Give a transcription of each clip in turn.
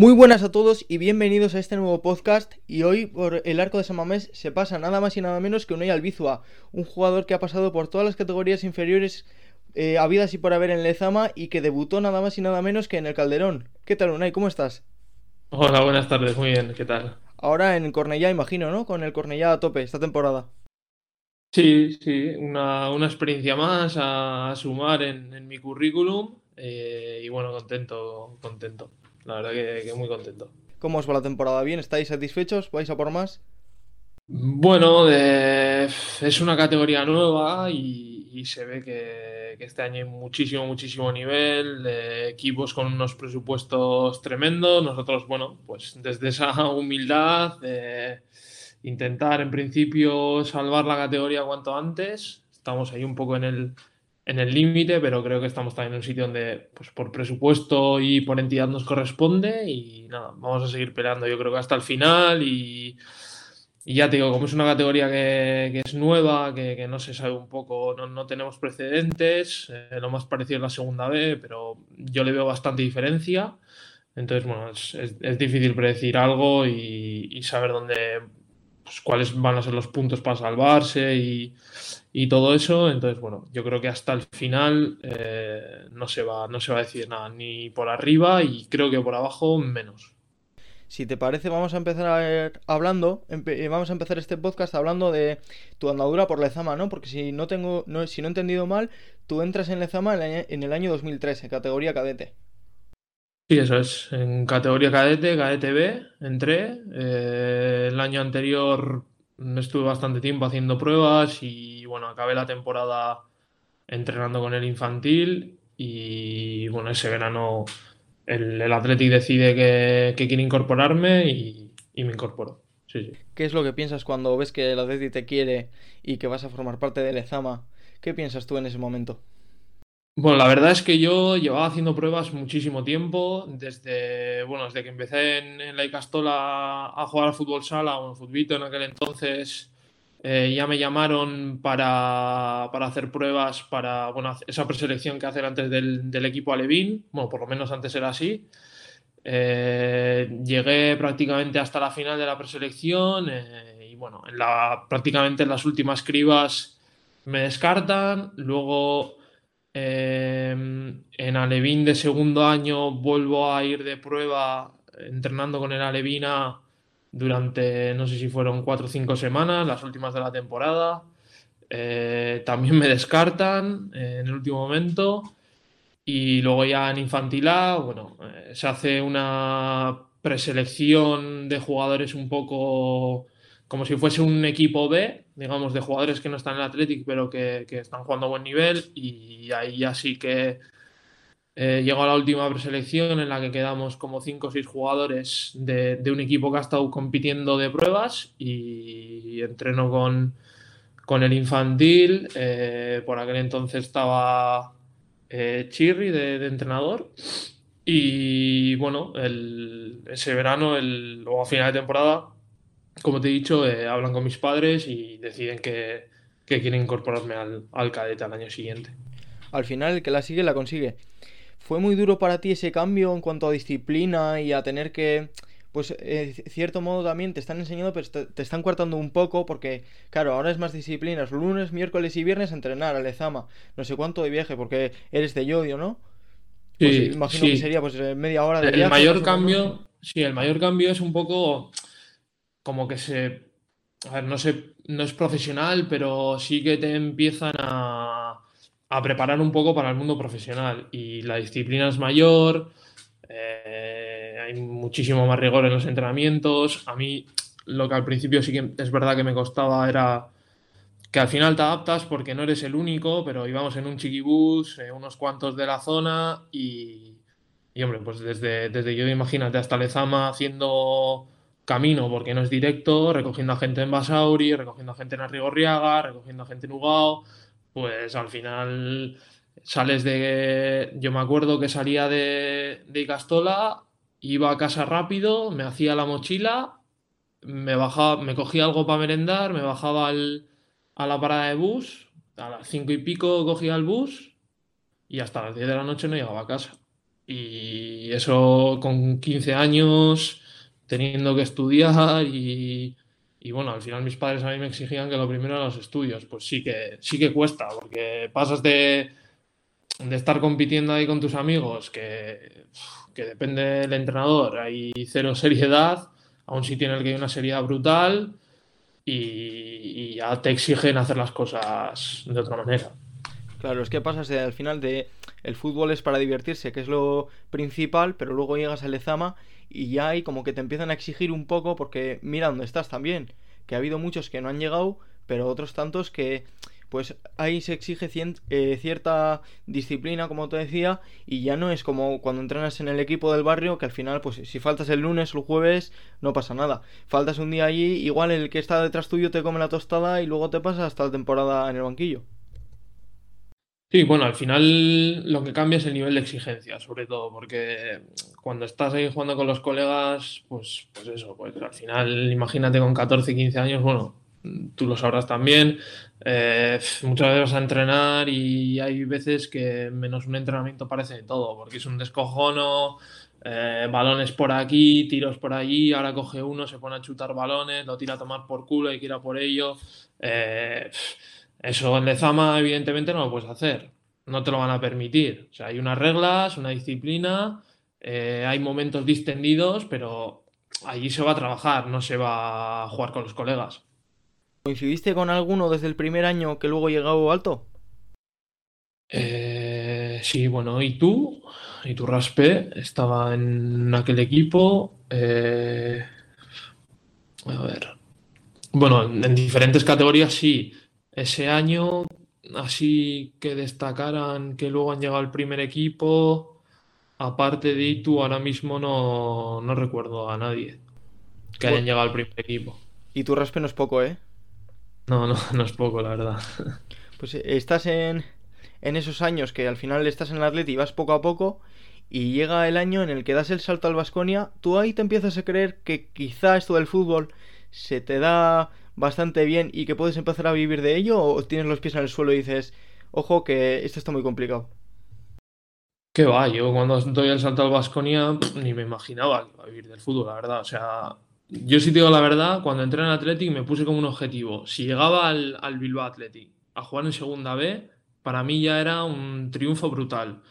Muy buenas a todos y bienvenidos a este nuevo podcast y hoy por el arco de Samamés se pasa nada más y nada menos que Unai Albizua, un jugador que ha pasado por todas las categorías inferiores eh, habidas y por haber en Lezama y que debutó nada más y nada menos que en el Calderón. ¿Qué tal Unai? ¿Cómo estás? Hola, buenas tardes, muy bien, ¿qué tal? Ahora en Cornellá, imagino, ¿no? Con el Cornellá a tope esta temporada. Sí, sí, una, una experiencia más a, sumar en, mi currículum eh, y bueno, contento, contento. La verdad que, muy contento. ¿Cómo os va la temporada? ¿Bien? ¿Estáis satisfechos? ¿Vais a por más? Bueno, es una categoría nueva y, se ve que, este año hay muchísimo, muchísimo nivel, de equipos con unos presupuestos tremendos. Nosotros, bueno, pues desde esa humildad, de intentar en principio salvar la categoría cuanto antes. Estamos ahí un poco en el, en el límite, pero creo que estamos también en un sitio donde, pues por presupuesto y por entidad nos corresponde y nada, vamos a seguir peleando yo creo que hasta el final y, ya te digo, como es una categoría que, es nueva, que, no se sabe un poco, no, tenemos precedentes, eh, lo más parecido es la segunda B, pero yo le veo bastante diferencia. Entonces, bueno, es, difícil predecir algo y, saber dónde, pues, cuáles van a ser los puntos para salvarse y, y todo eso. Entonces, bueno, yo creo que hasta el final eh, no, se va, no se va a decir nada, ni por arriba y creo que por abajo menos. Si te parece, vamos a empezar hablando, eh, vamos a empezar este podcast hablando de tu andadura por Lezama, ¿no? Porque si no tengo, no, si no he entendido mal, tú entras en Lezama en el año 2013, categoría cadete. Sí, eso es. En categoría cadete, cadete B, entré. Eh, el año anterior estuve bastante tiempo haciendo pruebas y bueno, acabé la temporada entrenando con el infantil y bueno, ese verano el, el Athletic decide que, quiere incorporarme y, me incorporo. Sí, ¿Qué es lo que piensas cuando ves que el Athletic te quiere y que vas a formar parte del Ezama? ¿Qué piensas tú en ese momento? Bueno, la verdad es que yo llevaba haciendo pruebas muchísimo tiempo, desde, bueno, desde que empecé en, la Icastola a jugar al fútbol sala o en futbito en aquel entonces, eh, ya me llamaron para, hacer pruebas para bueno, esa preselección que hacen antes del, equipo Alevín, bueno, por lo menos antes era así. Eh, llegué prácticamente hasta la final de la preselección eh, y bueno, en la, prácticamente en las últimas cribas me descartan, luego Em, en Alevín de segundo año vuelvo a ir de prueba entrenando con el Alevina durante, no sé si fueron cuatro o cinco semanas, las últimas de la temporada. Eh, también me descartan eh, en el último momento. Y luego ya en Infantil A, bueno, eh, se hace una preselección de jugadores un poco como si fuese un equipo B, digamos, de jugadores que no están en el Athletic, pero que, están jugando a buen nivel. Y ahí ya sí que eh, llegó a la última preselección en la que quedamos como 5 o 6 jugadores de, un equipo que ha estado compitiendo de pruebas y, entreno con, con el infantil. Eh, por aquel entonces estaba eh, Chirri de, entrenador. Y bueno, ese verano el, o a final de temporada como te he dicho, eh, hablan con mis padres y deciden que, quieren incorporarme al, al, cadete al año siguiente. Al final, el que la sigue, la consigue. ¿Fue muy duro para ti ese cambio en cuanto a disciplina y a tener que, pues, en cierto modo también te están enseñando, pero te, están cortando un poco porque, claro, ahora es más disciplinas. Lunes, miércoles y viernes a entrenar a Lezama. No sé cuánto de viaje porque eres de Yodio, ¿no? Pues sí, imagino que sería pues media hora de viaje. El mayor cambio, sí, el mayor cambio es un poco como que se. A ver, no, sé, no es profesional, pero sí que te empiezan a, a preparar un poco para el mundo profesional. Y la disciplina es mayor, eh, hay muchísimo más rigor en los entrenamientos. A mí, lo que al principio sí que es verdad que me costaba era que al final te adaptas porque no eres el único, pero íbamos en un chiquibús, eh, unos cuantos de la zona y, y hombre, pues desde, desde yo imagínate hasta Lezama haciendo camino porque no es directo, recogiendo a gente en Basauri, recogiendo a gente en Arrigorriaga, recogiendo a gente en Ugao, pues al final sales de... Yo me acuerdo que salía de, de iba a casa rápido, me hacía la mochila, me bajaba, me cogía algo para merendar, me bajaba a la parada de bus, a las cinco y pico cogía el bus y hasta las 10 de la noche no llegaba a casa. Y eso con 15 años, teniendo que estudiar y, y bueno, al final mis padres a mí me exigían que lo primero eran los estudios. Pues sí que, sí que cuesta, porque pasas de, de estar compitiendo ahí con tus amigos, que, que depende del entrenador, hay cero seriedad, a un sitio en el que hay una seriedad brutal y, ya te exigen hacer las cosas de otra manera. Claro, es que pasas al final de el fútbol es para divertirse, que es lo principal, pero luego llegas al Lezama y ya hay como que te empiezan a exigir un poco porque mira dónde estás también, que ha habido muchos que no han llegado, pero otros tantos que pues ahí se exige eh, cierta disciplina, como te decía, y ya no es como cuando entrenas en el equipo del barrio, que al final, pues si faltas el lunes o el jueves, no pasa nada. Faltas un día allí, igual el que está detrás tuyo te come la tostada y luego te pasa hasta la temporada en el banquillo. Sí, bueno, al final lo que cambia es el nivel de exigencia, sobre todo, porque cuando estás ahí jugando con los colegas, pues, pues eso, pues al final, imagínate con 14, 15 años, bueno, tú lo sabrás también, eh, muchas veces vas a entrenar y hay veces que menos un entrenamiento parece de todo, porque es un descojono, eh, balones por aquí, tiros por allí, ahora coge uno, se pone a chutar balones, lo tira a tomar por culo y quiera por ello. Eh, eso en Lezama evidentemente no lo puedes hacer, no te lo van a permitir. O sea, hay unas reglas, una disciplina, hay momentos distendidos, pero allí se va a trabajar, no se va a jugar con los colegas. ¿Coincidiste con alguno desde el primer año que luego llegó alto? Eh, sí, bueno, ¿y tú? ¿Y tu Raspe? Estaba en aquel equipo. Eh, a ver. Bueno, en diferentes categorías sí. Ese año, así que destacaran que luego han llegado al primer equipo. Aparte de Itu, ahora mismo no, no recuerdo a nadie que hayan llegado al primer equipo. Y tu Raspe no es poco, ¿eh? No, no, no es poco, la verdad. Pues eh, estás en, en esos años que al final estás en el Atleti y vas poco a poco y llega el año en el que das el salto al Vasconia, tú ahí te empiezas a creer que quizá esto del fútbol se te da bastante bien y que puedes empezar a vivir de ello o tienes los pies en el suelo y dices, ojo que esto está muy complicado. ¿Qué va? Yo cuando doy el salto al Vasconia ni me imaginaba que iba a vivir del fútbol, la verdad. O sea, yo sí te digo la verdad, cuando entré en Athletic me puse como un objetivo. Si llegaba al, Bilbao Athletic a jugar en segunda B, para mí ya era un triunfo brutal.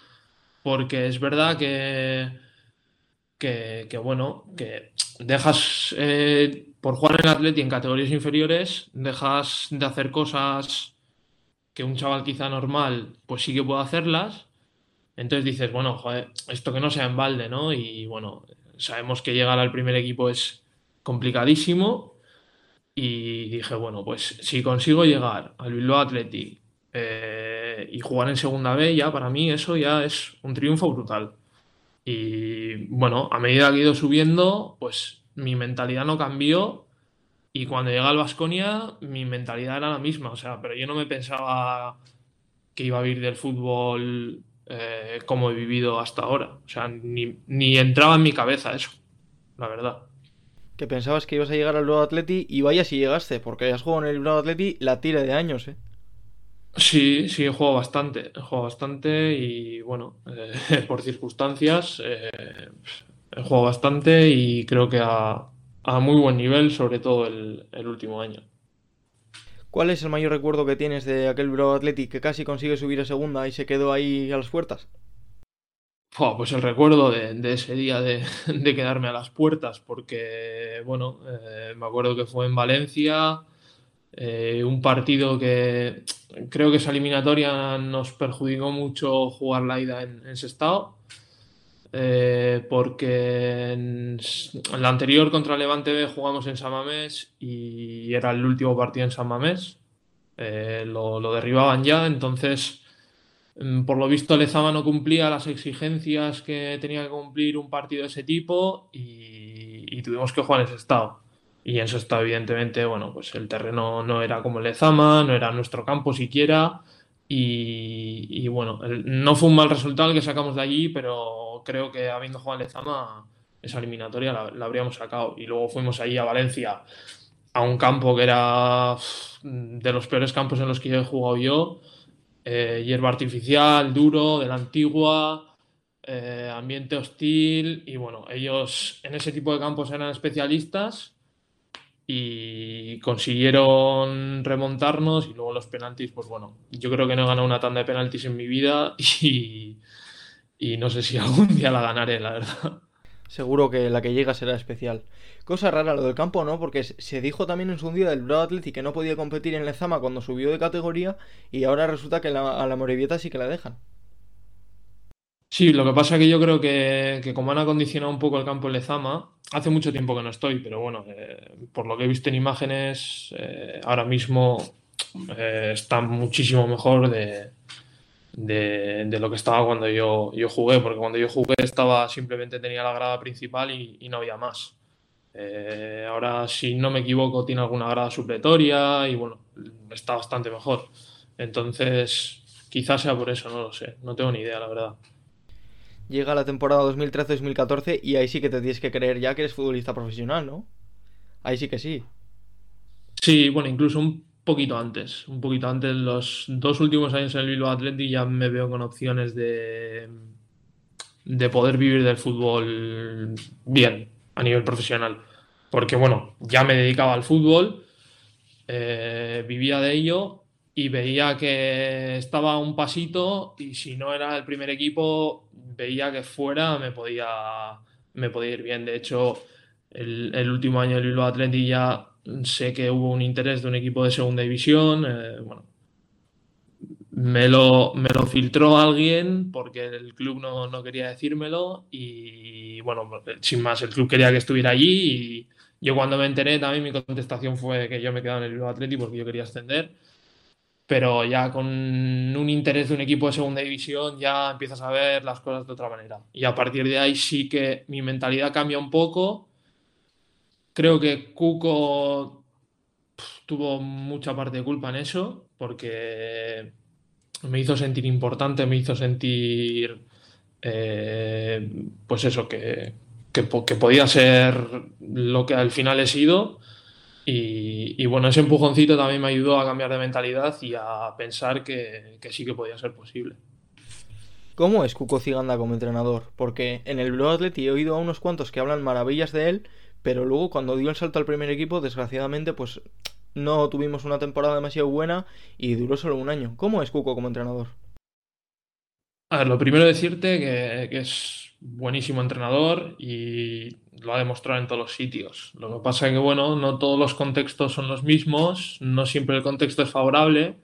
Porque es verdad que, que, bueno, que dejas, eh, por jugar en Athletic en categorías inferiores, dejas de hacer cosas que un chaval quizá normal, pues sí que puede hacerlas. Entonces dices, bueno, esto que no sea en balde, ¿no? Y bueno, sabemos que llegar al primer equipo es complicadísimo. Y dije, bueno, pues si consigo llegar al Bilbao Athletic eh, y jugar en segunda B, ya para mí eso ya es un triunfo brutal. Y bueno, a medida que he ido subiendo, pues mi mentalidad no cambió. Y cuando llegué al Vasconia, mi mentalidad era la misma. O sea, pero yo no me pensaba que iba a vivir del fútbol eh, como he vivido hasta ahora. O sea, ni, ni entraba en mi cabeza eso, la verdad que pensabas que ibas a llegar al Bilbao Atleti y vaya si llegaste, porque has jugado en el Bilbao Atleti la tira de años, ¿eh? Sí, sí, he jugado bastante, he jugado bastante y bueno, eh, por circunstancias eh, he jugado bastante y creo que a, muy buen nivel, sobre todo el, el, último año. ¿Cuál es el mayor recuerdo que tienes de aquel Bilbao Atleti que casi consigue subir a segunda y se quedó ahí a las puertas? pues el recuerdo de, ese día de, quedarme a las puertas, porque, bueno, eh, me acuerdo que fue en Valencia, eh, un partido que creo que esa eliminatoria nos perjudicó mucho jugar la ida en, ese estado, eh, porque en, la anterior contra Levante B jugamos en San Mamés y era el último partido en San Mamés, lo, lo derribaban ya, entonces Mm, por lo visto, Lezama no cumplía las exigencias que tenía que cumplir un partido de ese tipo y, tuvimos que jugar en ese estado. Y en ese estado, evidentemente, bueno, pues el terreno no era como Lezama, no era nuestro campo siquiera. Y, bueno, no fue un mal resultado el que sacamos de allí, pero creo que habiendo jugado en Lezama, esa eliminatoria la, habríamos sacado. Y luego fuimos allí a Valencia, a un campo que era de los peores campos en los que he jugado yo. Eh, hierba artificial, duro, de la antigua, eh, ambiente hostil. Y bueno, ellos en ese tipo de campos eran especialistas y consiguieron remontarnos y luego los penaltis, pues bueno, yo creo que no he ganado una tanda de penaltis en mi vida y, y no sé si algún día la ganaré, la verdad. Seguro que la que llega será especial. Cosa rara lo del campo, ¿no? Porque se dijo también en su día del Bravo Athletic que no podía competir en Lezama cuando subió de categoría y ahora resulta que a la Morevieta sí que la dejan. Sí, lo que pasa es que yo creo que, como han acondicionado un poco el campo en Lezama, hace mucho tiempo que no estoy, pero bueno, eh, por lo que he visto en imágenes, eh, ahora mismo eh, está muchísimo mejor de, de, lo que estaba cuando yo, yo jugué, porque cuando yo jugué estaba simplemente tenía la grada principal y, no había más. ahora, si no me equivoco, tiene alguna grada supletoria y bueno, está bastante mejor. Entonces, quizás sea por eso, no lo sé, no tengo ni idea, la verdad llega la temporada 2013-2014 y ahí sí que te tienes que creer ya que eres futbolista profesional, ¿no? Ahí sí que sí. Sí, bueno, incluso un poquito antes, un poquito antes, los dos últimos años en el Bilbao Athletic ya me veo con opciones de, de poder vivir del fútbol bien, a nivel profesional. Porque bueno, ya me dedicaba al fútbol, eh, vivía de ello y veía que estaba un pasito y si no era el primer equipo, veía que fuera me podía, me podía ir bien. De hecho, el, último año del Bilbao Athletic ya sé que hubo un interés de un equipo de segunda división. Eh, bueno, me lo, me lo filtró alguien porque el club no, no, quería decírmelo y bueno, sin más, el club quería que estuviera allí y yo cuando me enteré también mi contestación fue que yo me quedaba en el Bilbao Athletic porque yo quería ascender pero ya con un interés de un equipo de segunda división ya empiezas a ver las cosas de otra manera. Y a partir de ahí sí que mi mentalidad cambia un poco. Creo que Cuco tuvo mucha parte de culpa en eso, porque me hizo sentir importante, me hizo sentir, eh, pues eso, que, que podía ser lo que al final he sido y, bueno, ese empujoncito también me ayudó a cambiar de mentalidad y a pensar que, sí que podía ser posible. ¿Cómo es Cuco Ciganda como entrenador? Porque en el Blue Athletic he oído a unos cuantos que hablan maravillas de él, pero luego cuando dio el salto al primer equipo, desgraciadamente, pues no tuvimos una temporada demasiado buena y duró solo un año. ¿Cómo es Cuco como entrenador? A ver, lo primero decirte que, que es buenísimo entrenador y lo ha demostrado en todos los sitios. Lo que pasa es que, bueno, no todos los contextos son los mismos, no siempre el contexto es favorable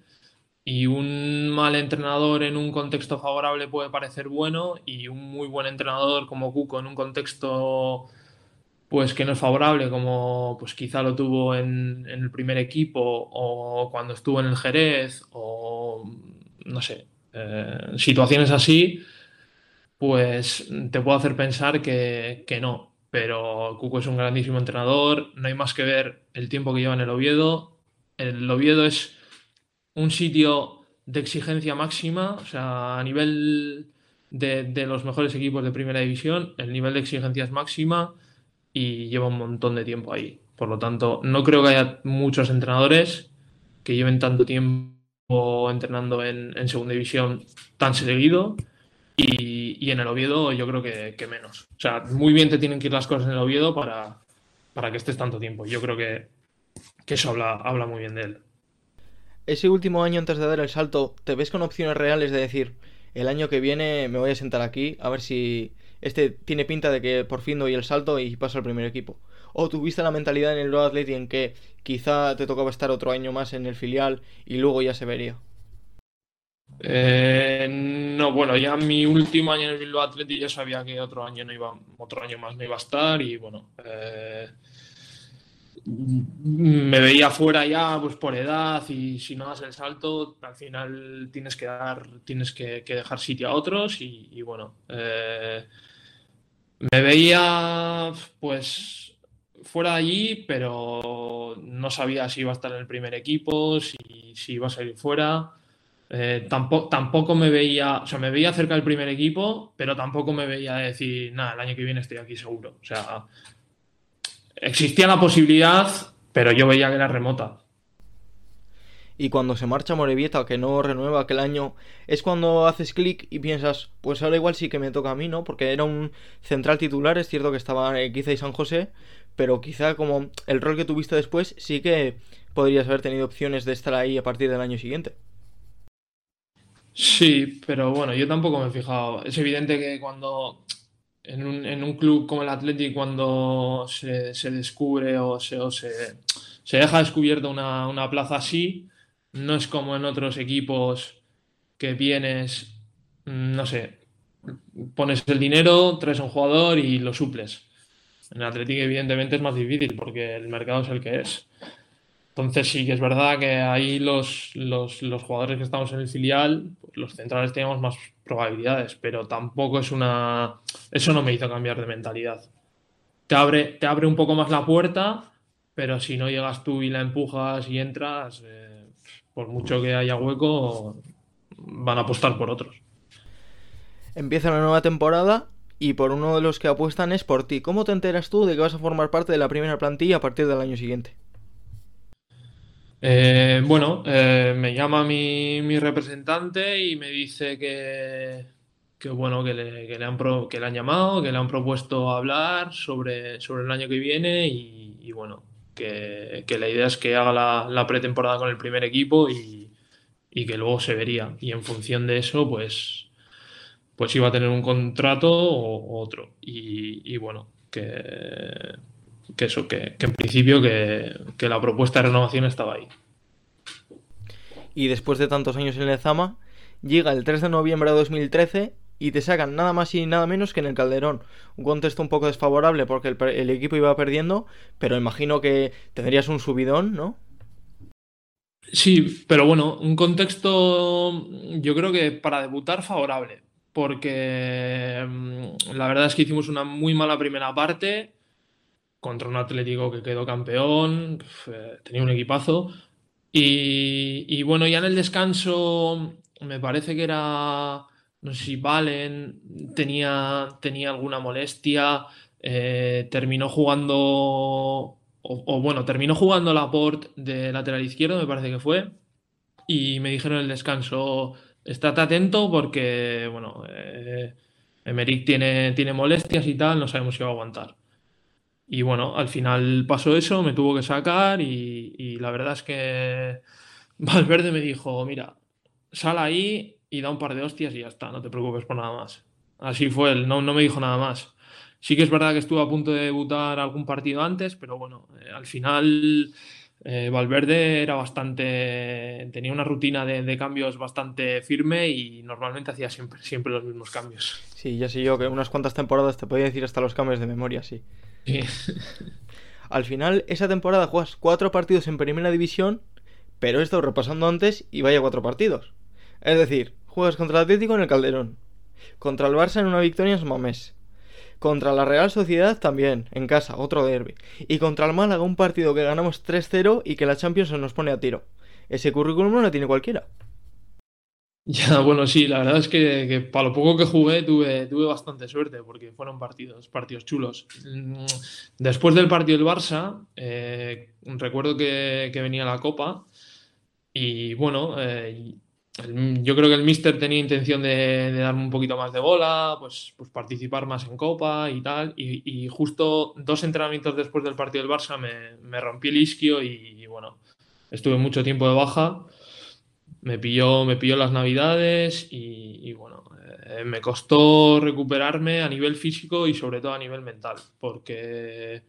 y un mal entrenador en un contexto favorable puede parecer bueno y un muy buen entrenador como Cuco en un contexto pues que no es favorable como pues quizá lo tuvo en, el primer equipo o cuando estuvo en el Jerez o no sé, eh, situaciones así pues te puedo hacer pensar que, que no, pero Cuco es un grandísimo entrenador, no hay más que ver el tiempo que lleva en el Oviedo. El Oviedo es un sitio de exigencia máxima, o sea, a nivel de, los mejores equipos de primera división, el nivel de exigencia es máxima y lleva un montón de tiempo ahí. Por lo tanto, no creo que haya muchos entrenadores que lleven tanto tiempo entrenando en, en segunda división tan seguido y, en el Oviedo yo creo que, menos. O sea, muy bien te tienen que ir las cosas en el Oviedo para, para que estés tanto tiempo. Yo creo que, eso habla, habla muy bien de él. Ese último año antes de dar el salto, ¿te ves con opciones reales de decir, el año que viene me voy a sentar aquí a ver si este tiene pinta de que por fin doy el salto y paso al primer equipo? ¿O tuviste la mentalidad en el Road Athletic en que quizá te tocaba estar otro año más en el filial y luego ya se vería? Eh, no, bueno, ya mi último año en el Bilbao Athletic ya sabía que otro año no iba, otro año más no iba a estar y bueno, eh, me veía fuera ya pues por edad y si no das el salto, al final tienes que dar, tienes que, dejar sitio a otros y, bueno, eh, me veía pues fuera de allí, pero no sabía si iba a estar en el primer equipo, si, si iba a salir fuera. Eh, tampoco, tampoco me veía, o sea, me veía cerca del primer equipo, pero tampoco me veía decir, nada, el año que viene estoy aquí seguro. O sea, existía la posibilidad, pero yo veía que era remota. y cuando se marcha Morevieta, que no renueva aquel año, es cuando haces clic y piensas, pues ahora igual sí que me toca a mí, ¿no? Porque era un central titular, es cierto que estaba quizá y San José, pero quizá como el rol que tuviste después sí que podrías haber tenido opciones de estar ahí a partir del año siguiente. Sí, pero bueno, yo tampoco me he fijado. Es evidente que cuando en un, en un club como el Athletic, cuando se, se descubre o se, o se, se deja descubierta una, una plaza así, no es como en otros equipos que vienes, no sé, pones el dinero, traes a un jugador y lo suples. En el Athletic evidentemente es más difícil porque el mercado es el que es. Entonces sí que es verdad que ahí los, los, los jugadores que estamos en el filial, pues los centrales teníamos más probabilidades, pero tampoco es una... Eso no me hizo cambiar de mentalidad. Te abre, te abre un poco más la puerta, pero si no llegas tú y la empujas y entras, eh, por mucho que haya hueco, van a apostar por otros. Empieza una nueva temporada y por uno de los que apuestan es por ti. ¿Cómo te enteras tú de que vas a formar parte de la primera plantilla a partir del año siguiente? Eh, bueno, eh, me llama mi, mi, representante y me dice que, que bueno, que le, que le, han pro, que le han llamado, que le han propuesto hablar sobre, sobre el año que viene y, y bueno, que, que, la idea es que haga la, la pretemporada con el primer equipo y, y, que luego se vería. Y en función de eso, pues, pues iba a tener un contrato o, otro. Y, bueno, que, que eso, que, que en principio que, que, la propuesta de renovación estaba ahí. Y después de tantos años en Lezama, llega el 3 de noviembre de 2013 y te sacan nada más y nada menos que en el Calderón. Un contexto un poco desfavorable porque el, el equipo iba perdiendo, pero imagino que tendrías un subidón, ¿no? Sí, pero bueno, un contexto yo creo que para debutar favorable, porque la verdad es que hicimos una muy mala primera parte, contra un Atlético que quedó campeón, eh, tenía un equipazo. Y, bueno, ya en el descanso me parece que era, no sé si Valen tenía, tenía alguna molestia, eh, terminó jugando, o, o, bueno, terminó jugando Laporte de lateral izquierdo, me parece que fue, y me dijeron en el descanso, estate atento porque, bueno, eh, Emerick tiene, tiene molestias y tal, no sabemos si va a aguantar. Y bueno, al final pasó eso, me tuvo que sacar y, la verdad es que Valverde me dijo, mira, sal ahí y da un par de hostias y ya está, no te preocupes por nada más. Así fue él, no, no me dijo nada más. Sí que es verdad que estuve a punto de debutar algún partido antes, pero bueno, eh, al final eh, Valverde era bastante, tenía una rutina de, de, cambios bastante firme y normalmente hacía siempre, siempre los mismos cambios. Sí, ya sé yo que unas cuantas temporadas te podía decir hasta los cambios de memoria, sí. Al final, esa temporada juegas cuatro partidos en primera división, pero he estado repasando antes y vaya cuatro partidos. Es decir, juegas contra el Atlético en el Calderón, contra el Barça en una victoria en Mamés, contra la Real Sociedad también, en casa, otro derby, y contra el Málaga un partido que ganamos 3-0 y que la Champions se nos pone a tiro. Ese currículum no lo tiene cualquiera. Ya, bueno, sí, la verdad es que, que, para lo poco que jugué tuve, tuve bastante suerte porque fueron partidos, partidos chulos. Después del partido del Barça, eh, recuerdo que, que, venía la Copa y bueno, eh, el, yo creo que el Mister tenía intención de, de, darme un poquito más de bola, pues, pues participar más en Copa y tal. Y, y, justo dos entrenamientos después del partido del Barça me, me rompí el isquio y, y bueno, estuve mucho tiempo de baja me pilló, me pilló las navidades y, bueno, eh, me costó recuperarme a nivel físico y sobre todo a nivel mental, porque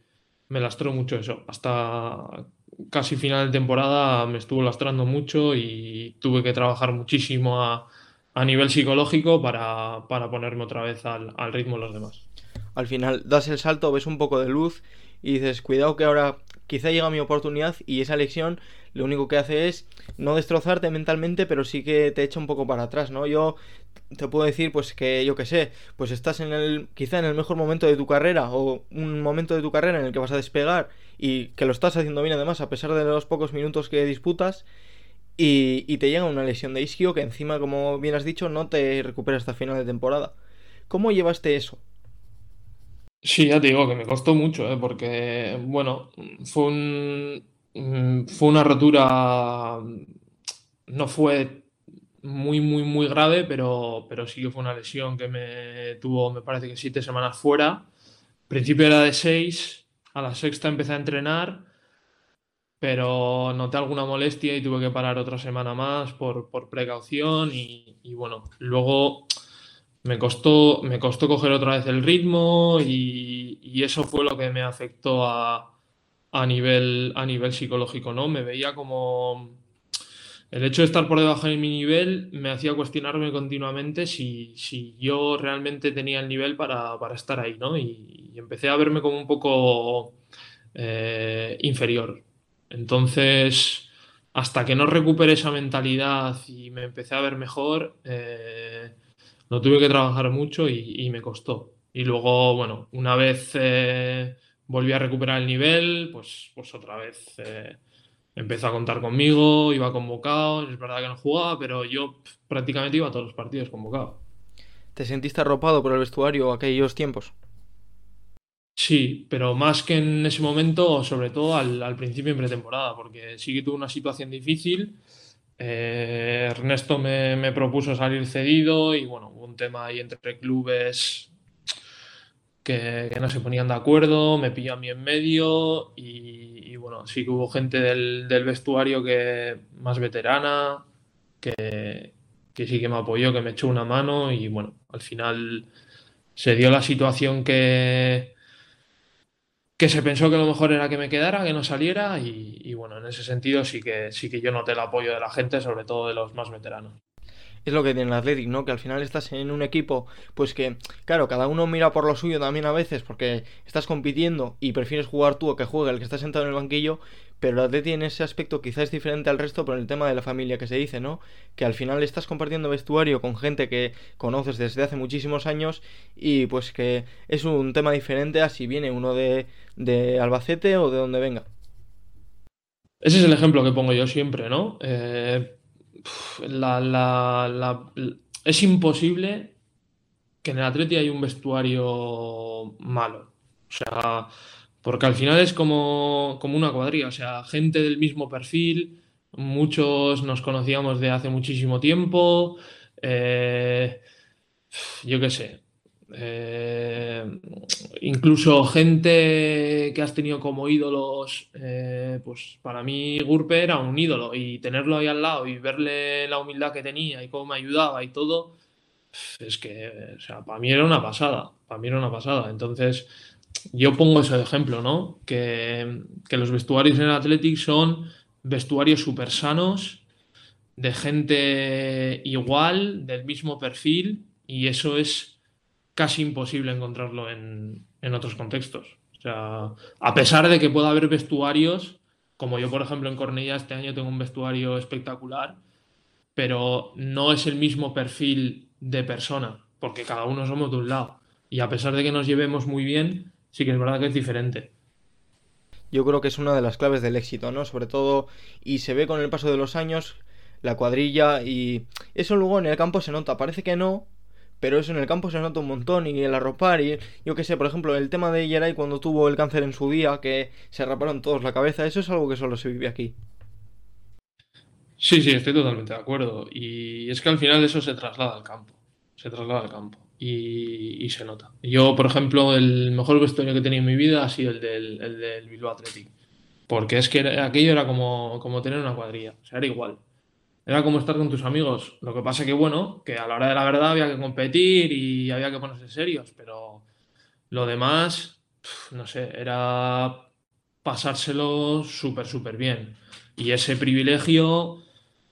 me lastró mucho eso. Hasta casi final de temporada me estuvo lastrando mucho y tuve que trabajar muchísimo a, a nivel psicológico para, para, ponerme otra vez al, al ritmo de los demás. Al final das el salto, ves un poco de luz y dices, cuidado que ahora quizá llega mi oportunidad y esa lección lo único que hace es no destrozarte mentalmente, pero sí que te echa un poco para atrás, ¿no? Yo te puedo decir, pues que yo que sé, pues estás en el, quizá en el mejor momento de tu carrera o un momento de tu carrera en el que vas a despegar y que lo estás haciendo bien además a pesar de los pocos minutos que disputas y, y te llega una lesión de isquio que encima, como bien has dicho, no te recupera hasta final de temporada. ¿Cómo llevaste eso? Sí, ya te digo que me costó mucho, ¿eh? porque, bueno, fue un, fue una rotura no fue muy, muy, muy grave, pero, pero sí que fue una lesión que me tuvo, me parece que siete semanas fuera. principio era de seis, a la sexta empecé a entrenar, pero noté alguna molestia y tuve que parar otra semana más por, precaución y, bueno, luego me costó, me costó coger otra vez el ritmo y eso fue lo que me afectó a, a, nivel, a nivel psicológico, ¿no? Me veía como el hecho de estar por debajo de mi nivel me hacía cuestionarme continuamente si, yo realmente tenía el nivel para, estar ahí, ¿no? Y, empecé a verme como un poco eh, inferior. Entonces, hasta que no recuperé esa mentalidad y me empecé a ver mejor, eh, no tuve que trabajar mucho y, me costó. Y luego, bueno, una vez eh, volví a recuperar el nivel, pues, pues otra vez empezó a contar conmigo, iba convocado, es verdad que no jugaba, pero yo prácticamente iba a todos los partidos convocado. ¿Te sentiste arropado por el vestuario aquellos tiempos? Sí, pero más que en ese momento, sobre todo al, principio en pretemporada, porque sí que tuve una situación difícil. Eh, Ernesto me, propuso salir cedido y bueno, hubo un tema ahí entre clubes que, no se ponían de acuerdo, me pilló a mí en medio y, bueno, sí que hubo gente del, vestuario que más veterana, que, sí que me apoyó, que me echó una mano y bueno, al final se dio la situación que, que se pensó que lo mejor era que me quedara, que no saliera y, y, bueno, en ese sentido sí que, sí que yo noté el apoyo de la gente, sobre todo de los más veteranos es lo que tiene el Athletic, ¿no? Que al final estás en un equipo, pues que, claro, cada uno mira por lo suyo también a veces, porque estás compitiendo y prefieres jugar tú o que juegue el que está sentado en el banquillo, pero el Athletic en ese aspecto quizás es diferente al resto por el tema de la familia que se dice, ¿no? Que al final estás compartiendo vestuario con gente que conoces desde hace muchísimos años y pues que es un tema diferente a si viene uno de, de Albacete o de donde venga. Ese es el ejemplo que pongo yo siempre, ¿no? Eh, es imposible que en el Atleti haya un vestuario malo. O sea, porque al final es como, como una cuadrilla, o sea, gente del mismo perfil, muchos nos conocíamos de hace muchísimo tiempo, eh, yo qué sé, eh, incluso gente que has tenido como ídolos, eh, pues para mí Gurpe era un ídolo y tenerlo ahí al lado y verle la humildad que tenía y cómo me ayudaba y todo, es que, o sea, para mí era una pasada, para mí era una pasada. Entonces, yo pongo eso de ejemplo, ¿no? Que, que los vestuarios en el Athletic son vestuarios súper sanos, de gente igual, del mismo perfil, y eso es casi imposible encontrarlo en, otros contextos. O sea, a pesar de que pueda haber vestuarios, como yo, por ejemplo, en Cornella este año tengo un vestuario espectacular, pero no es el mismo perfil de persona, porque cada uno somos de un lado. Y a pesar de que nos llevemos muy bien, sí que es verdad que es diferente. Yo creo que es una de las claves del éxito, ¿no? Sobre todo, y se ve con el paso de los años, la cuadrilla, y eso luego en el campo se nota. Parece que no, pero eso en el campo se nota un montón y el arropar y yo qué sé, por ejemplo, el tema de Yeray cuando tuvo el cáncer en su día, que se raparon todos la cabeza, eso es algo que solo se vive aquí. Sí, sí, estoy totalmente de acuerdo. Y es que al final eso se traslada al campo, se traslada al campo y, se nota. Yo, por ejemplo, el mejor vestuario que he tenido en mi vida ha sido el del, el del Bilbao Athletic, porque es que aquello era como, como tener una cuadrilla, o sea, era igual era como estar con tus amigos. Lo que pasa que, bueno, que a la hora de la verdad había que competir y había que ponerse serios, pero lo demás, no sé, era pasárselo súper, súper bien. Y ese privilegio,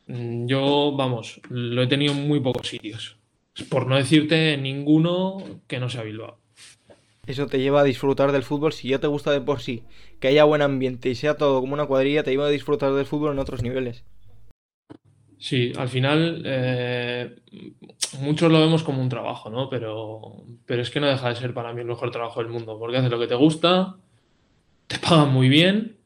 mm, yo, vamos, lo he tenido en muy pocos sitios. Por no decirte ninguno que no sea Bilbao. Eso te lleva a disfrutar del fútbol si ya te gusta de por sí, que haya buen ambiente y sea todo como una cuadrilla, te lleva a disfrutar del fútbol en otros niveles. Sí, al final eh, muchos lo vemos como un trabajo, ¿no? Pero, pero es que no deja de ser para mí el mejor trabajo del mundo, porque haces lo que te gusta, te pagan muy bien,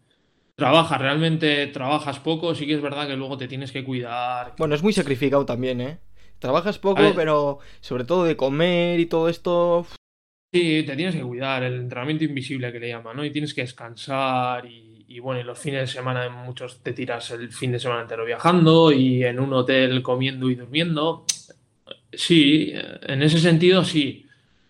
trabajas, realmente trabajas poco, sí que es verdad que luego te tienes que cuidar. Bueno, es muy sacrificado también, ¿eh? Trabajas poco, pero sobre todo de comer y todo esto... Sí, te tienes que cuidar, el entrenamiento invisible que le llaman, ¿no? Y tienes que descansar y, y, bueno, y los fines de semana muchos te tiras el fin de semana entero viajando y en un hotel comiendo y durmiendo. Sí, en ese sentido sí.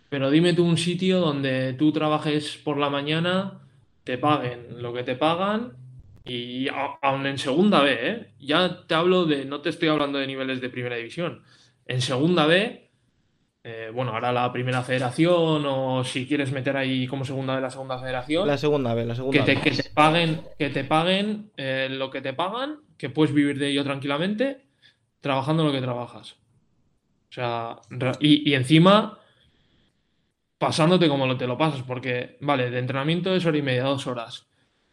Pero dime tú un sitio donde tú trabajes por la mañana, te paguen lo que te pagan y aún en segunda B, ¿eh? ya te hablo de, no te estoy hablando de niveles de primera división. En segunda B, eh, bueno, ahora la primera federación o si quieres meter ahí como segunda B la segunda federación. La segunda B, la segunda que te, Que te paguen, que te paguen eh, lo que te pagan, que puedes vivir de ello tranquilamente, trabajando lo que trabajas. O sea, y, y encima pasándote como te lo pasas, porque, vale, de entrenamiento es hora y media, dos horas.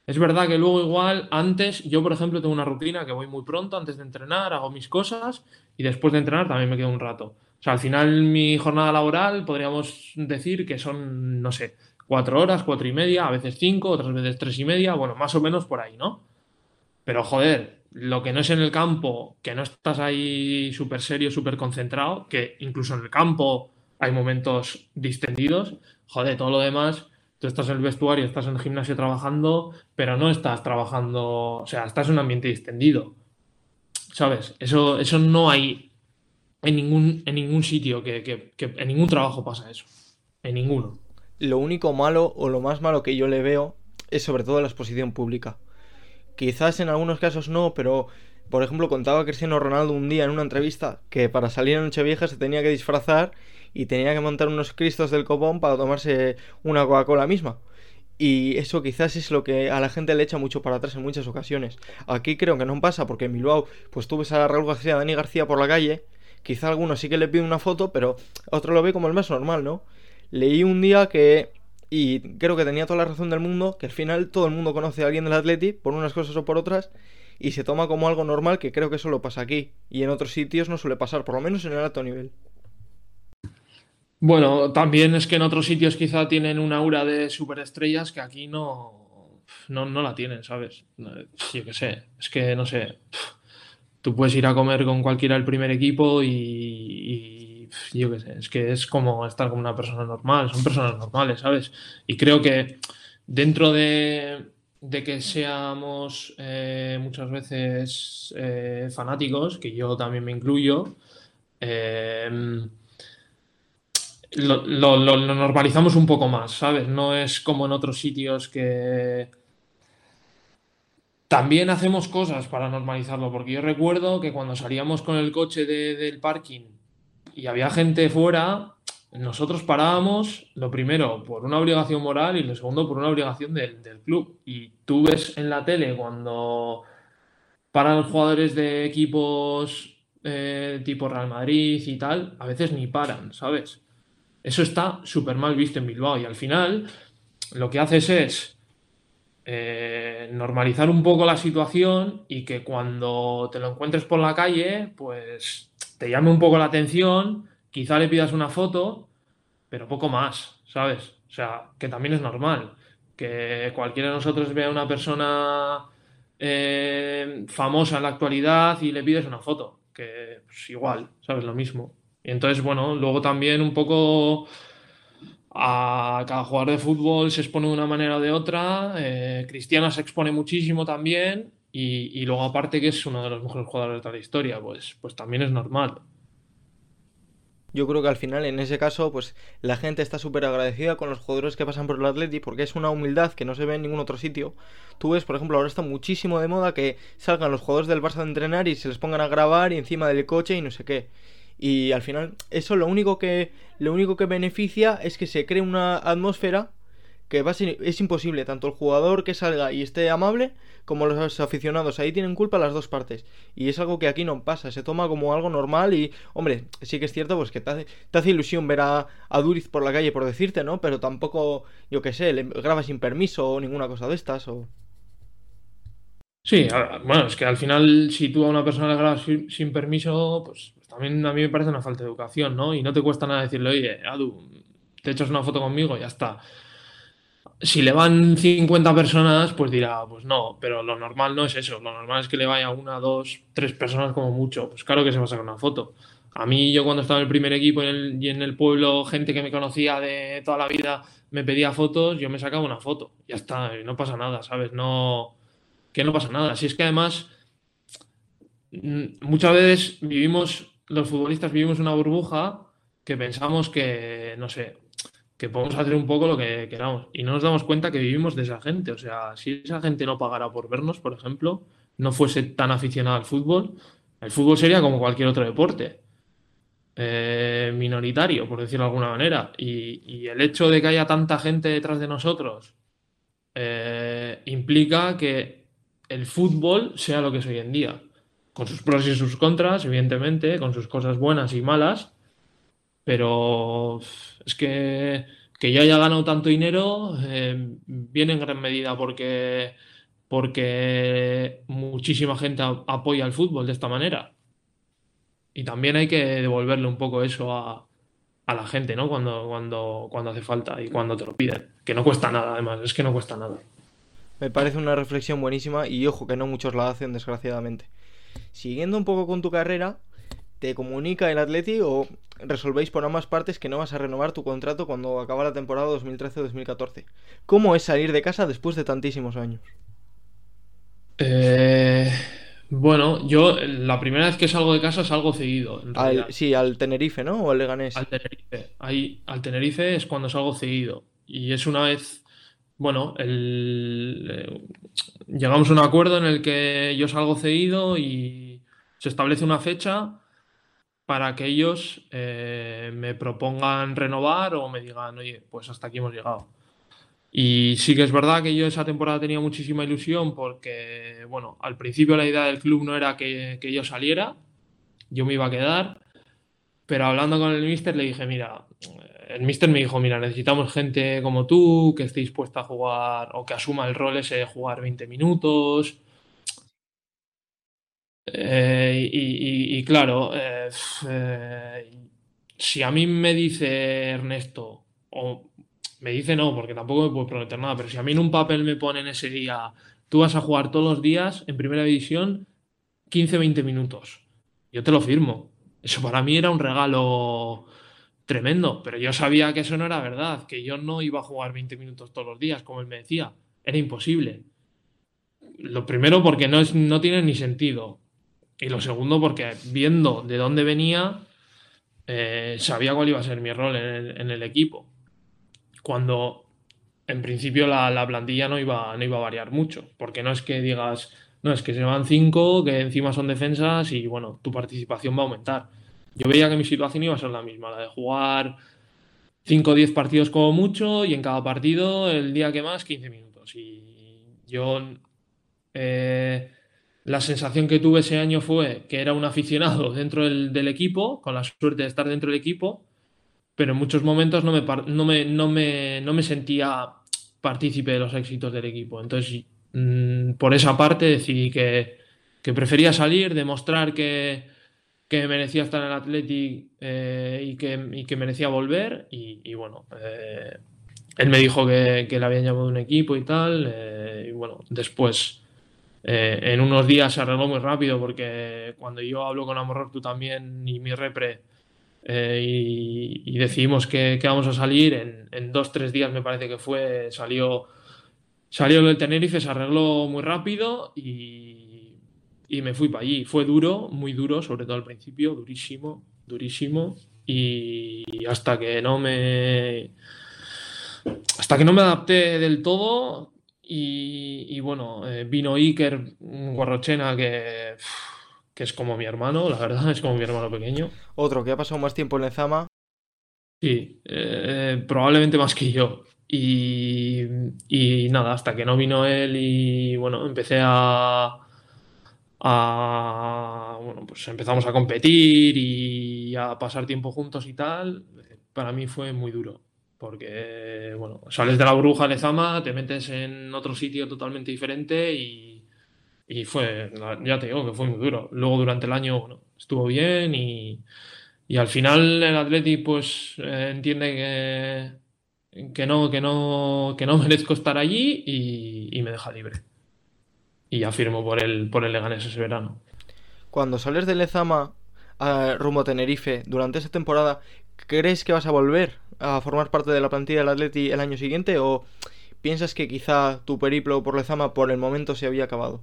Es verdad que luego igual, antes, yo por ejemplo tengo una rutina que voy muy pronto antes de entrenar, hago mis cosas y después de entrenar también me quedo un rato. O sea, al final mi jornada laboral podríamos decir que son, no sé, cuatro horas, cuatro y media, a veces cinco, otras veces tres y media, bueno, más o menos por ahí, ¿no? Pero joder, lo que no es en el campo, que no estás ahí súper serio, súper concentrado, que incluso en el campo hay momentos distendidos, joder, todo lo demás, tú estás en el vestuario, estás en el gimnasio trabajando, pero no estás trabajando, o sea, estás en un ambiente distendido. ¿Sabes? Eso, eso no hay en ningún, en ningún sitio, que, que, que en ningún trabajo pasa eso. En ninguno. Lo único malo o lo más malo que yo le veo es sobre todo la exposición pública. Quizás en algunos casos no, pero por ejemplo contaba Cristiano Ronaldo un día en una entrevista que para salir a Nochevieja se tenía que disfrazar y tenía que montar unos cristos del copón para tomarse una Coca-Cola misma. Y eso quizás es lo que a la gente le echa mucho para atrás en muchas ocasiones. Aquí creo que no pasa porque en Bilbao, pues tú ves a Raúl García, Dani García por la calle, quizá alguno sí que le pide una foto, pero otro lo ve como el más normal, ¿no? Leí un día que, y creo que tenía toda la razón del mundo, que al final todo el mundo conoce a alguien del Atleti, por unas cosas o por otras, y se toma como algo normal, que creo que eso lo pasa aquí, y en otros sitios no suele pasar, por lo menos en el alto nivel. Bueno, también es que en otros sitios quizá tienen una aura de superestrellas que aquí no, no, no la tienen, ¿sabes? Yo qué sé, es que no sé. Tú puedes ir a comer con cualquiera del primer equipo y, yo qué sé, es que es como estar con una persona normal, son personas normales, ¿sabes? Y creo que dentro de, de que seamos eh, muchas veces eh, fanáticos, que yo también me incluyo, eh, lo, normalizamos un poco más, ¿sabes? No es como en otros sitios que también hacemos cosas para normalizarlo, porque yo recuerdo que cuando salíamos con el coche del parking y había gente fuera, nosotros parábamos, lo primero, por una obligación moral y lo segundo, por una obligación del, club. Y tú ves en la tele cuando paran jugadores de equipos eh, tipo Real Madrid y tal, a veces ni paran, ¿sabes? Eso está súper mal visto en Bilbao y al final lo que haces es eh, normalizar un poco la situación y que cuando te lo encuentres por la calle, pues te llame un poco la atención, quizá le pidas una foto, pero poco más, ¿sabes? O sea, que también es normal. Que cualquiera de nosotros vea a una persona eh, famosa en la actualidad y le pides una foto. Que pues, igual, ¿sabes? Lo mismo. Y entonces, bueno, luego también un poco a cada jugador de fútbol se expone de una manera o de otra. Eh, Cristiano se expone muchísimo también. Y, luego, aparte, que es uno de los mejores jugadores de la historia, pues, pues también es normal. Yo creo que al final, en ese caso, pues la gente está súper agradecida con los jugadores que pasan por el Atleti porque es una humildad que no se ve en ningún otro sitio. Tú ves, por ejemplo, ahora está muchísimo de moda que salgan los jugadores del Barça a entrenar y se les pongan a grabar y encima del coche y no sé qué. Y al final, eso lo único que, lo único que beneficia es que se cree una atmósfera que va a ser, es imposible. Tanto el jugador que salga y esté amable, como los aficionados. Ahí tienen culpa las dos partes. Y es algo que aquí no pasa. Se toma como algo normal y, hombre, sí que es cierto pues que te hace, ilusión ver a, a, Duriz por la calle, por decirte, ¿no? Pero tampoco, yo qué sé, le graba sin permiso o ninguna cosa de estas. O... Sí, bueno, es que al final si tú a una persona le grabas sin permiso, pues también a mí me parece una falta de educación, ¿no? Y no te cuesta nada decirle, oye, Adu, te echas una foto conmigo ya está. Si le van 50 personas, pues dirá, pues no, pero lo normal no es eso. Lo normal es que le vaya una, dos, tres personas como mucho. Pues claro que se va a sacar una foto. A mí, yo cuando estaba en el primer equipo y en el pueblo, gente que me conocía de toda la vida me pedía fotos, yo me sacaba una foto. Ya está, no pasa nada, ¿sabes? No que no pasa nada. Si es que además mm, muchas veces vivimos, los futbolistas vivimos una burbuja que pensamos que, no sé, que podemos hacer un poco lo que queramos y no nos damos cuenta que vivimos de esa gente. O sea, si esa gente no pagara por vernos, por ejemplo, no fuese tan aficionada al fútbol, el fútbol sería como cualquier otro deporte. Eh, minoritario, por decirlo de alguna manera. Y, el hecho de que haya tanta gente detrás de nosotros eh, implica que el fútbol sea lo que es hoy en día. Con sus pros y sus contras, evidentemente, con sus cosas buenas y malas, pero es que que ya haya ganado tanto dinero eh, viene en gran medida porque, porque muchísima gente apoya el fútbol de esta manera. Y también hay que devolverle un poco eso a, la gente, ¿no? Cuando, cuando, cuando hace falta y cuando te lo piden. Que no cuesta nada, además, es que no cuesta nada. Me parece una reflexión buenísima y ojo que no muchos la hacen, desgraciadamente. Siguiendo un poco con tu carrera, ¿te comunica el Atleti o resolvéis por ambas partes que no vas a renovar tu contrato cuando acaba la temporada 2013-2014? ¿Cómo es salir de casa después de tantísimos años? Eh, bueno, yo la primera vez que salgo de casa salgo cedido. sí, al Tenerife, ¿no? ¿O al Leganés? Al Tenerife. Ahí, al Tenerife es cuando salgo cedido. Y es una vez, bueno, eh, llegamos a un acuerdo en el que yo salgo cedido y se establece una fecha para que ellos eh, me propongan renovar o me digan, oye, pues hasta aquí hemos llegado. Y sí que es verdad que yo esa temporada tenía muchísima ilusión porque, bueno, al principio la idea del club no era que, yo saliera, yo me iba a quedar, pero hablando con el mister le dije, mira, el mister me dijo, mira, necesitamos gente como tú, que esté dispuesta a jugar o que asuma el rol ese de jugar 20 minutos, eh, y, claro, eh, eh, si a mí me dice Ernesto, o me dice no, porque tampoco me puedo prometer nada, pero si a mí en un papel me ponen ese día, tú vas a jugar todos los días en primera división 15-20 minutos, yo te lo firmo. Eso para mí era un regalo tremendo, pero yo sabía que eso no era verdad, que yo no iba a jugar 20 minutos todos los días, como él me decía, era imposible. Lo primero porque no, es, no tiene ni sentido. Y lo segundo, porque viendo de dónde venía, eh, sabía cuál iba a ser mi rol en el, equipo. Cuando en principio la, plantilla no iba, no iba a variar mucho, porque no es que digas, no es que se van cinco, que encima son defensas y bueno, tu participación va a aumentar. Yo veía que mi situación iba a ser la misma, la de jugar 5 o 10 partidos como mucho y en cada partido el día que más 15 minutos. Y yo eh, la sensación que tuve ese año fue que era un aficionado dentro del, equipo, con la suerte de estar dentro del equipo, pero en muchos momentos no me, no me, no me, no me sentía partícipe de los éxitos del equipo. Entonces, mm, por esa parte decidí que, prefería salir, demostrar que, que merecía estar en el Athletic eh, y, que, que, merecía volver. Y, bueno, eh, él me dijo que, le habían llamado un equipo y tal. Eh, y bueno, después eh, en unos días se arregló muy rápido porque cuando yo hablo con Amoror, tú también y mi repre, eh, y, decidimos que, vamos a salir, en, en, dos, tres días me parece que fue, salió, salió del Tenerife, se arregló muy rápido y, y me fui para allí. Fue duro, muy duro, sobre todo al principio, durísimo, durísimo. Y hasta que no me. Hasta que no me adapté del todo, y, bueno, eh, vino Iker Guarrochena, que, que es como mi hermano, la verdad, es como mi hermano pequeño. Otro que ha pasado más tiempo en Lezama. Sí, eh, probablemente más que yo. Y, y, nada, hasta que no vino él y bueno, empecé a, bueno, pues empezamos a competir y a pasar tiempo juntos y tal, para mí fue muy duro porque, bueno, sales de la bruja de Zama, te metes en otro sitio totalmente diferente y, fue, ya te digo que fue muy duro. Luego durante el año, estuvo bien y, al final el Atleti pues eh, entiende que, que, no, que, no, que no merezco estar allí y, me deja libre. Y ya firmo por el, por el Leganés ese verano. Cuando sales de Lezama a rumbo a Tenerife durante esa temporada, ¿crees que vas a volver? a formar parte de la plantilla del Atleti el año siguiente o piensas que quizá tu periplo por Lezama por el momento se había acabado?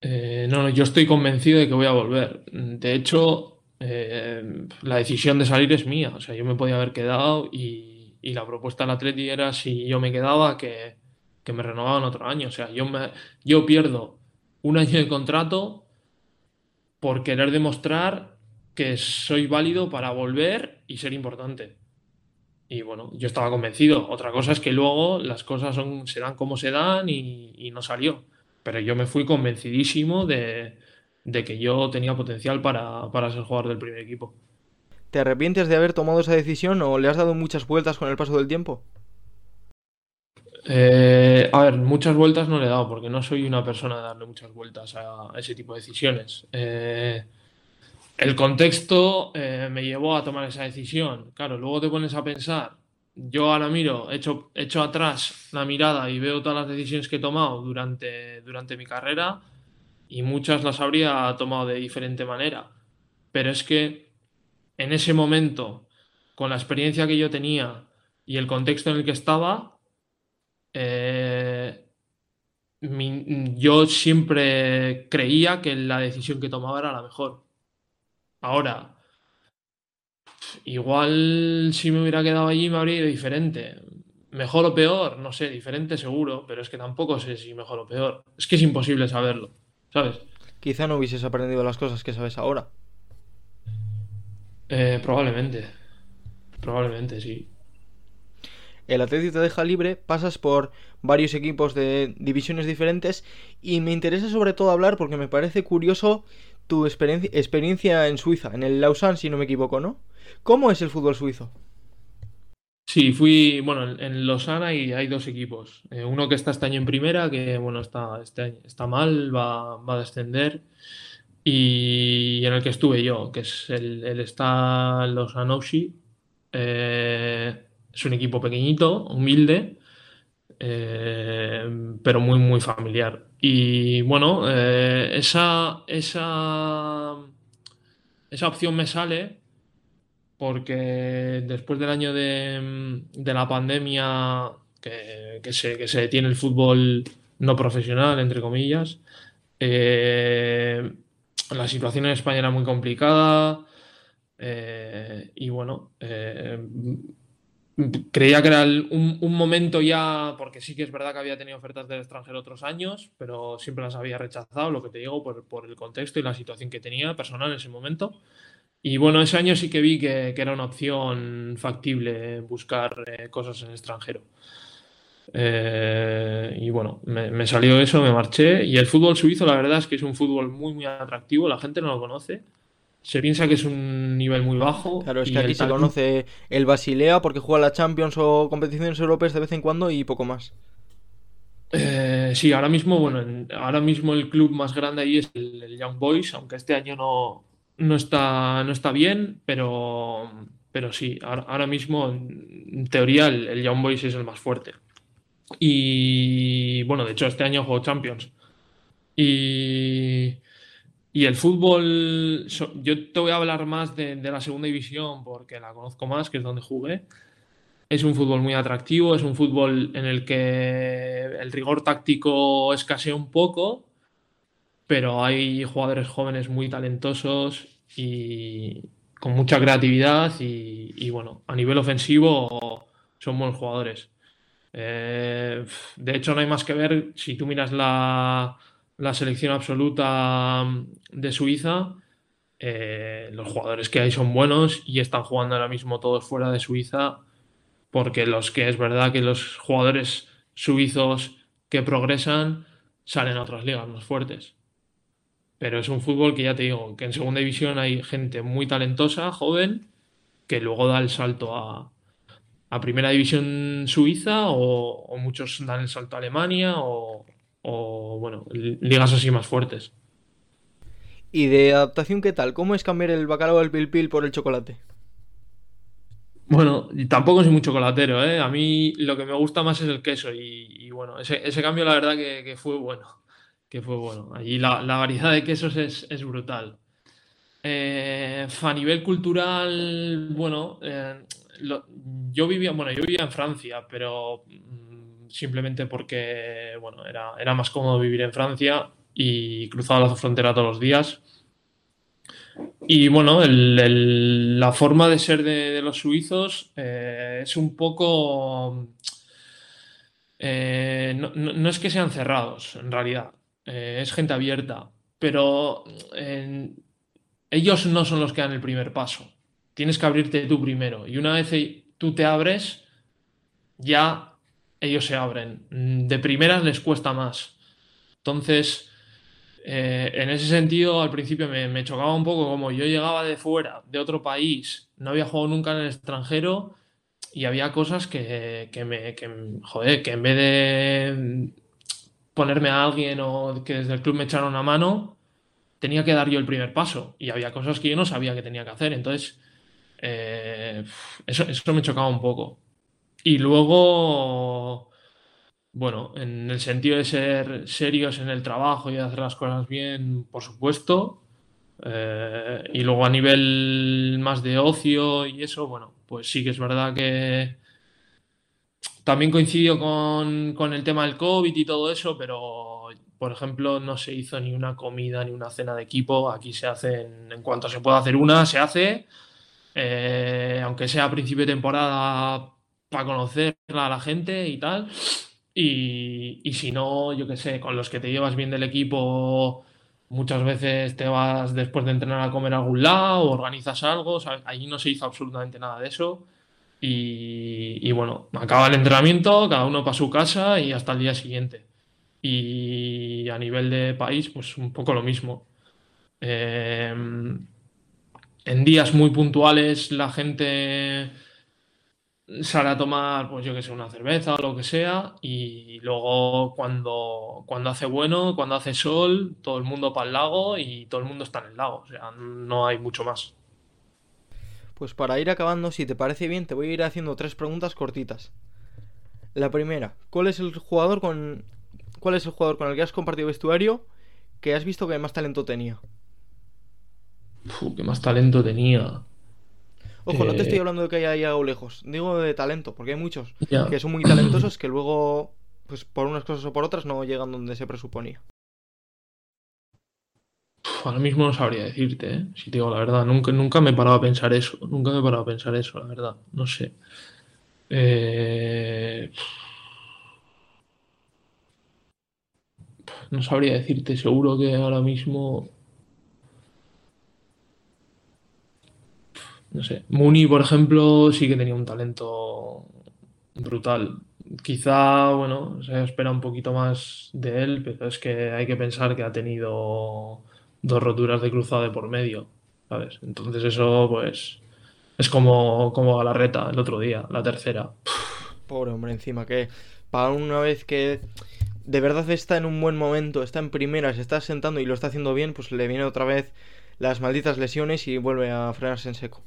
Eh, no, yo estoy convencido de que voy a volver. De hecho, eh, la decisión de salir es mía. O sea, yo me podía haber quedado y, la propuesta del Atleti era si yo me quedaba que, me renovaban otro año. O sea, yo, me, yo pierdo un año de contrato por querer demostrar que soy válido para volver y ser importante. Y bueno, yo estaba convencido. Otra cosa es que luego las cosas son, se dan como se dan y no salió. Pero yo me fui convencidísimo de, que yo tenía potencial para, ser jugador del primer equipo. ¿Te arrepientes de haber tomado esa decisión o le has dado muchas vueltas con el paso del tiempo? Eh, a ver, muchas vueltas no le he dado porque no soy una persona de darle muchas vueltas a, ese tipo de decisiones. Eh, el contexto eh, me llevó a tomar esa decisión. Claro, luego te pones a pensar yo ahora miro, echo, echo atrás la mirada y veo todas las decisiones que he tomado durante, durante mi carrera y muchas las habría tomado de diferente manera. Pero es que en ese momento, con la experiencia que yo tenía y el contexto en el que estaba, eh, yo siempre creía que la decisión que tomaba era la mejor. Ahora, igual si me hubiera quedado allí me habría ido diferente. Mejor o peor, no sé, diferente seguro, pero es que tampoco sé si mejor o peor. Es que es imposible saberlo, ¿sabes? Quizá no hubieses aprendido las cosas que sabes ahora. Eh, probablemente. Probablemente, sí. El Atlético te deja libre, pasas por varios equipos de divisiones diferentes y me interesa sobre todo hablar porque me parece curioso tu experiencia en Suiza, en el Lausanne si no me equivoco, ¿no? ¿Cómo es el fútbol suizo? Sí, fui, bueno, en Lausana hay, hay dos equipos. Eh, uno que está este año en primera, que bueno, está, este está mal, va, va, a descender. Y en el que estuve yo, que es el, el está Lausanne eh, es un equipo pequeñito, humilde, eh, pero muy, muy familiar. Y bueno, esa, esa, esa opción me sale porque después del año de, la pandemia que, se, que, se, detiene el fútbol no profesional, entre comillas, eh, la situación en España era muy complicada eh, y bueno, eh, creía que era un, momento ya, porque sí que es verdad que había tenido ofertas del extranjero otros años, pero siempre las había rechazado, lo que te digo, por, por el contexto y la situación que tenía personal en ese momento. Y bueno, ese año sí que vi que, era una opción factible buscar eh, cosas en extranjero. Eh, y bueno, me, salió eso, me marché. Y el fútbol suizo, la verdad es que es un fútbol muy, muy atractivo. La gente no lo conoce. Se piensa que es un nivel muy bajo. Claro, es que aquí se conoce el Basilea porque juega la Champions o competiciones europeas de vez en cuando y poco más. Eh, sí, ahora mismo, bueno, ahora mismo el club más grande ahí es el Young Boys, aunque este año no, no está, no está bien, pero, pero sí, ahora, mismo en teoría el, Young Boys es el más fuerte. Y bueno, de hecho este año juego Champions. Y, y el fútbol, yo te voy a hablar más de, la segunda división porque la conozco más, que es donde jugué. Es un fútbol muy atractivo, es un fútbol en el que el rigor táctico escasea un poco, pero hay jugadores jóvenes muy talentosos y con mucha creatividad y, bueno, a nivel ofensivo son buenos jugadores. Eh, de hecho, no hay más que ver si tú miras la, selección absoluta de Suiza. Eh, los jugadores que hay son buenos y están jugando ahora mismo todos fuera de Suiza porque los que es verdad que los jugadores suizos que progresan salen a otras ligas más fuertes. Pero es un fútbol que ya te digo, que en segunda división hay gente muy talentosa, joven, que luego da el salto a, primera división suiza o, muchos dan el salto a Alemania o, bueno, ligas así más fuertes. ¿Y de adaptación qué tal? ¿Cómo es cambiar el bacalao del pil pil por el chocolate? Bueno, tampoco soy muy chocolatero, ¿eh? A mí lo que me gusta más es el queso y, bueno, ese, cambio la verdad que fue bueno que fue bueno. Allí la, variedad de quesos es, brutal. Eh, a nivel cultural, bueno, eh, yo vivía, bueno, yo vivía en Francia, pero simplemente porque bueno, era, era más cómodo vivir en Francia y cruzaba la frontera todos los días. Y bueno, la forma de ser de, los suizos eh, es un poco... Eh, no, es que sean cerrados, en realidad. Eh, es gente abierta. Pero ellos no son los que dan el primer paso. Tienes que abrirte tú primero. Y una vez tú te abres, ya ellos se abren. De primeras les cuesta más. Entonces, eh, en ese sentido, al principio me, chocaba un poco como yo llegaba de fuera, de otro país, no había jugado nunca en el extranjero y había cosas que, me, que, joder, que en vez de ponerme a alguien o que desde el club me echara una mano, tenía que dar yo el primer paso y había cosas que yo no sabía que tenía que hacer. Entonces, eh, eso, eso me chocaba un poco. Y luego bueno, en el sentido de ser serios en el trabajo y hacer las cosas bien, por supuesto. Eh, y luego a nivel más de ocio y eso, bueno, pues sí que es verdad que también coincidió con, con el tema del COVID y todo eso, pero por ejemplo no se hizo ni una comida ni una cena de equipo. Aquí se hace, en, cuanto se puede hacer una, se hace. Eh, aunque sea a principio de temporada para conocerla a la gente y tal. Y, si no, yo qué sé, con los que te llevas bien del equipo, muchas veces te vas después de entrenar a comer a algún lado, organizas algo, allí no se hizo absolutamente nada de eso. Y, bueno, acaba el entrenamiento, cada uno para su casa y hasta el día siguiente. Y a nivel de país, pues un poco lo mismo. Em, en días muy puntuales la gente sale a tomar, pues yo que sé, una cerveza o lo que sea, y luego cuando, cuando hace bueno, cuando hace sol, todo el mundo para el lago y todo el mundo está en el lago, o sea, no hay mucho más. Pues para ir acabando, si te parece bien, te voy a ir haciendo tres preguntas cortitas. La primera, ¿cuál es el jugador con cuál es el jugador con el que has compartido vestuario que has visto que más talento tenía? Uf, que más talento tenía. Ojo, no te estoy eh, hablando de que haya llegado lejos, digo de talento, porque hay muchos que son muy talentosos que luego, pues por unas cosas o por otras, no llegan donde se presuponía. ahora mismo no sabría decirte, ¿eh? si te digo la verdad. Nunca, nunca me he parado a pensar eso. Nunca me he parado a pensar eso, la verdad. No sé. Eh, no sabría decirte. Seguro que ahora mismo no sé. Muni, por ejemplo, sí que tenía un talento brutal. Quizá, bueno, se espera un poquito más de él, pero es que hay que pensar que ha tenido dos roturas de cruzado de por medio, ¿sabes? Entonces eso, pues, es como, como Galarreta el otro día, la tercera. Pobre hombre, encima que para una vez que de verdad está en un buen momento, está en primera, se está sentando y lo está haciendo bien, pues le viene otra vez las malditas lesiones y vuelve a frenarse en seco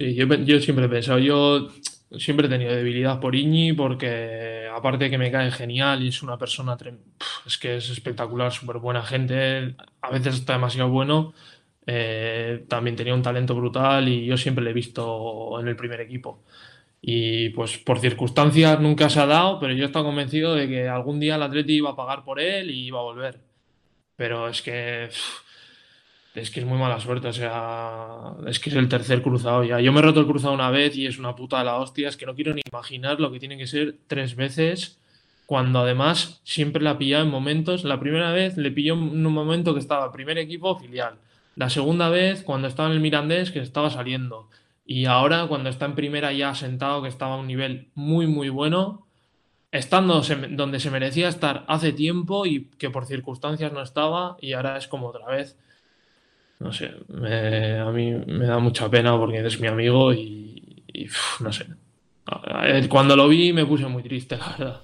yo, siempre he pensado, yo siempre he tenido debilidad por Iñi porque aparte que me cae genial y es una persona, es que es espectacular, súper buena gente, a veces está demasiado bueno, eh, también tenía un talento brutal y yo siempre le he visto en el primer equipo. Y pues por circunstancias nunca se ha dado, pero yo estaba convencido de que algún día el Atleti iba a pagar por él y iba a volver. Pero es que es que es muy mala suerte, o sea, es que es el tercer cruzado ya. Yo me he roto el cruzado una vez y es una puta de la hostia, es que no quiero ni imaginar lo que tiene que ser tres veces, cuando además siempre la pillado en momentos. La primera vez le pilló en un momento que estaba primer equipo filial. La segunda vez cuando estaba en el Mirandés que estaba saliendo. Y ahora cuando está en primera ya sentado que estaba a un nivel muy muy bueno, estando donde se merecía estar hace tiempo y que por circunstancias no estaba y ahora es como otra vez no sé, a mí me da mucha pena porque es mi amigo y, no sé. Cuando lo vi me puse muy triste, la verdad.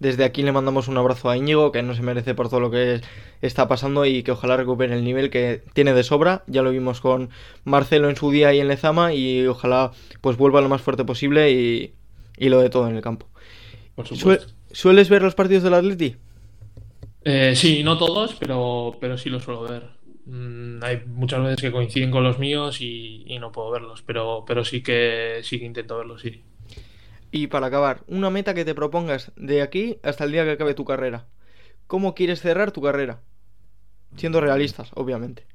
Desde aquí le mandamos un abrazo a Íñigo, que no se merece por todo lo que está pasando y que ojalá recupere el nivel que tiene de sobra. Ya lo vimos con Marcelo en su día y en Lezama y ojalá pues vuelva lo más fuerte posible y, lo de todo en el campo. Por supuesto. ¿Sueles ver los partidos del Atleti? Eh, sí, no todos, pero, pero sí los suelo ver. Mm, hay muchas veces que coinciden con los míos y, no puedo verlos, pero, pero sí que sí que intento verlos, sí. Y para acabar, una meta que te propongas de aquí hasta el día que acabe tu carrera. ¿Cómo quieres cerrar tu carrera? Siendo realistas, obviamente.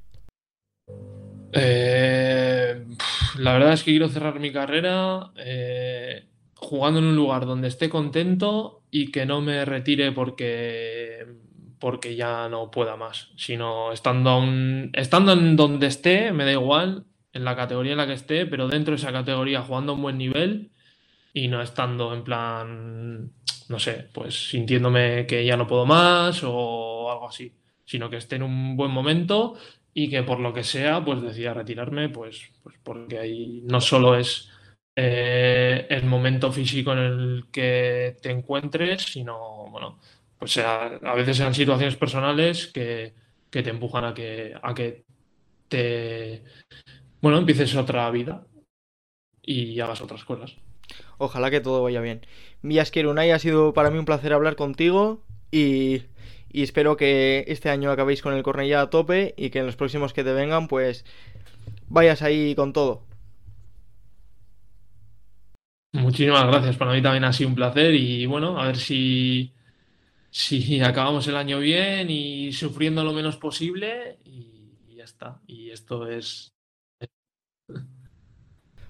Eh, la verdad es que quiero cerrar mi carrera eh, jugando en un lugar donde esté contento y que no me retire porque, porque ya no pueda más, sino estando, estando en donde esté, me da igual, en la categoría en la que esté, pero dentro de esa categoría jugando a un buen nivel y no estando en plan, no sé, pues sintiéndome que ya no puedo más o algo así, sino que esté en un buen momento y que por lo que sea, pues decida retirarme, pues, pues porque ahí no solo es eh, el momento físico en el que te encuentres, sino, bueno, pues a, a veces sean situaciones personales que, que, te empujan a que, a que te, bueno, empieces otra vida y hagas otras cosas. Ojalá que todo vaya bien. Mías Unai, ha sido para mí un placer hablar contigo y, y, espero que este año acabéis con el Cornellá a tope y que en los próximos que te vengan, pues vayas ahí con todo. Muchísimas gracias, para mí también ha sido un placer y bueno, a ver si, Sí, acabamos el año bien y sufriendo lo menos posible y, y ya está. Y esto es...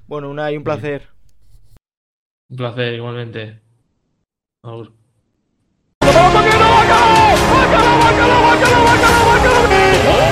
Bueno, una y un placer. Un placer, igualmente. Agur. ¡Bacalao, bacalao, bacalao, bacalao, bacalao, bacalao, bacalao!